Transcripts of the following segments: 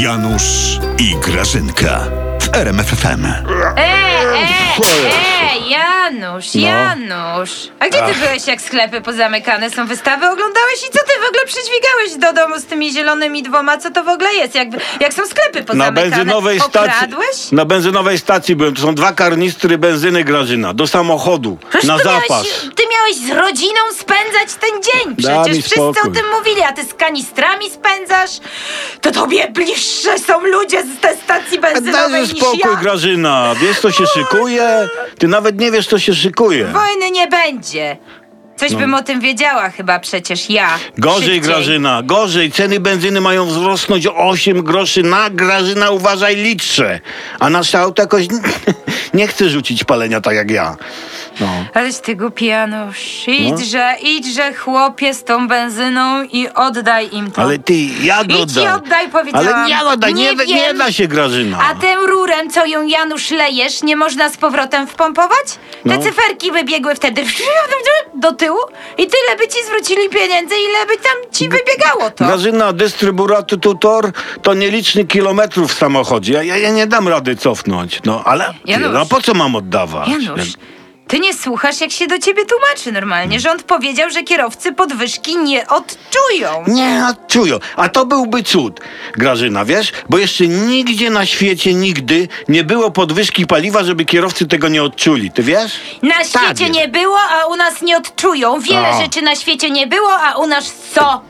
Janusz i Grażynka w RMFFM. E, e, e, Janusz, No. Janusz. A gdzie ty byłeś, jak sklepy pozamykane są, wystawy oglądałeś i co ty w ogóle przydźwigałeś do domu z tymi zielonymi dwoma? Co to w ogóle jest? Jak, jak są sklepy Na pozamykane? benzynowej stacji. Okradłeś? Na benzynowej stacji byłem. To są dwa karnistry benzyny Grażyna. Do samochodu. Przecież na zapas. Miałeś, ty miałeś z rodziną spędzać ten dzień. Przecież wszyscy o tym mówili, a ty z kanistrami spędzasz. To tobie bliższe są ludzie z tej stacji benzynowej Daj niż spokój, ja. Grażyna. Wiesz, co się szykuje? Ty nawet nie wiesz, co się szykuje. Wojny nie będzie. Coś bym o tym wiedziała chyba przecież ja. No. Gorzej, Szybciej. Grażyna, gorzej. Ceny benzyny mają wzrosnąć o 8 groszy na Grażyna, uważaj, litrze. A nasze auto jakoś nie chce rzucić palenia tak jak ja. No. Aleś ty głupi Janusz. Idźże, No. idźże chłopie z tą benzyną i oddaj im to. Ale ty, jak Idź i oddaj? powiedziałam. Ale nie oddaj, nie, Nie nie, da się, Grażyna. A tym co ją Janusz lejesz, nie można z powrotem wpompować? Te No. cyferki wybiegły wtedy do tyłu i tyle by ci zwrócili pieniędzy, ile by tam ci wybiegało to. Grażyna, dystrybutor to nieliczny kilometrów w samochodzie. Ja, ja, ja nie dam rady cofnąć. No, ale Janusz. no, po co mam oddawać? Janusz, ty nie słuchasz, jak się do ciebie tłumaczy normalnie. Rząd powiedział, że kierowcy podwyżki nie odczują. Nie odczują. A to byłby cud, Grażyna, wiesz? Bo jeszcze nigdzie na świecie, nigdy nie było podwyżki paliwa, żeby kierowcy tego nie odczuli. Ty wiesz? Na Tak świecie jest. nie było, a u nas nie odczują. Wiele O. rzeczy na świecie nie było, a u nas co?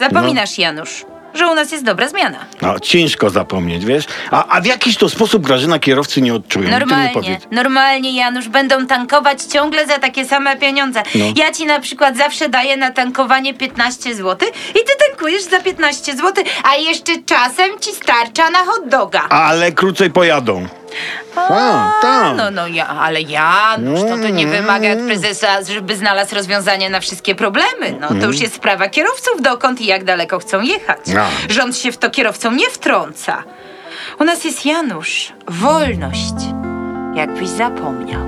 Zapominasz, Janusz, że u nas jest dobra zmiana. No, ciężko zapomnieć, wiesz? A, a w jakiś to sposób, Grażyna, kierowcy nie odczują? Normalnie, normalnie, Janusz, będą tankować ciągle za takie same pieniądze. No. Ja ci na przykład zawsze daję na tankowanie 15 zł i ty tankujesz za 15 zł, a jeszcze czasem ci starcza na hot doga. Ale krócej pojadą. A, tak. No, no, ja, ale Janusz, to, to nie wymaga od prezesa, żeby znalazł rozwiązanie na wszystkie problemy. No, to już jest sprawa kierowców, dokąd i jak daleko chcą jechać. No. Rząd się w to kierowcom nie wtrąca. U nas jest Janusz, wolność. Jakbyś zapomniał.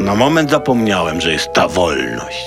Na moment zapomniałem, że jest ta wolność.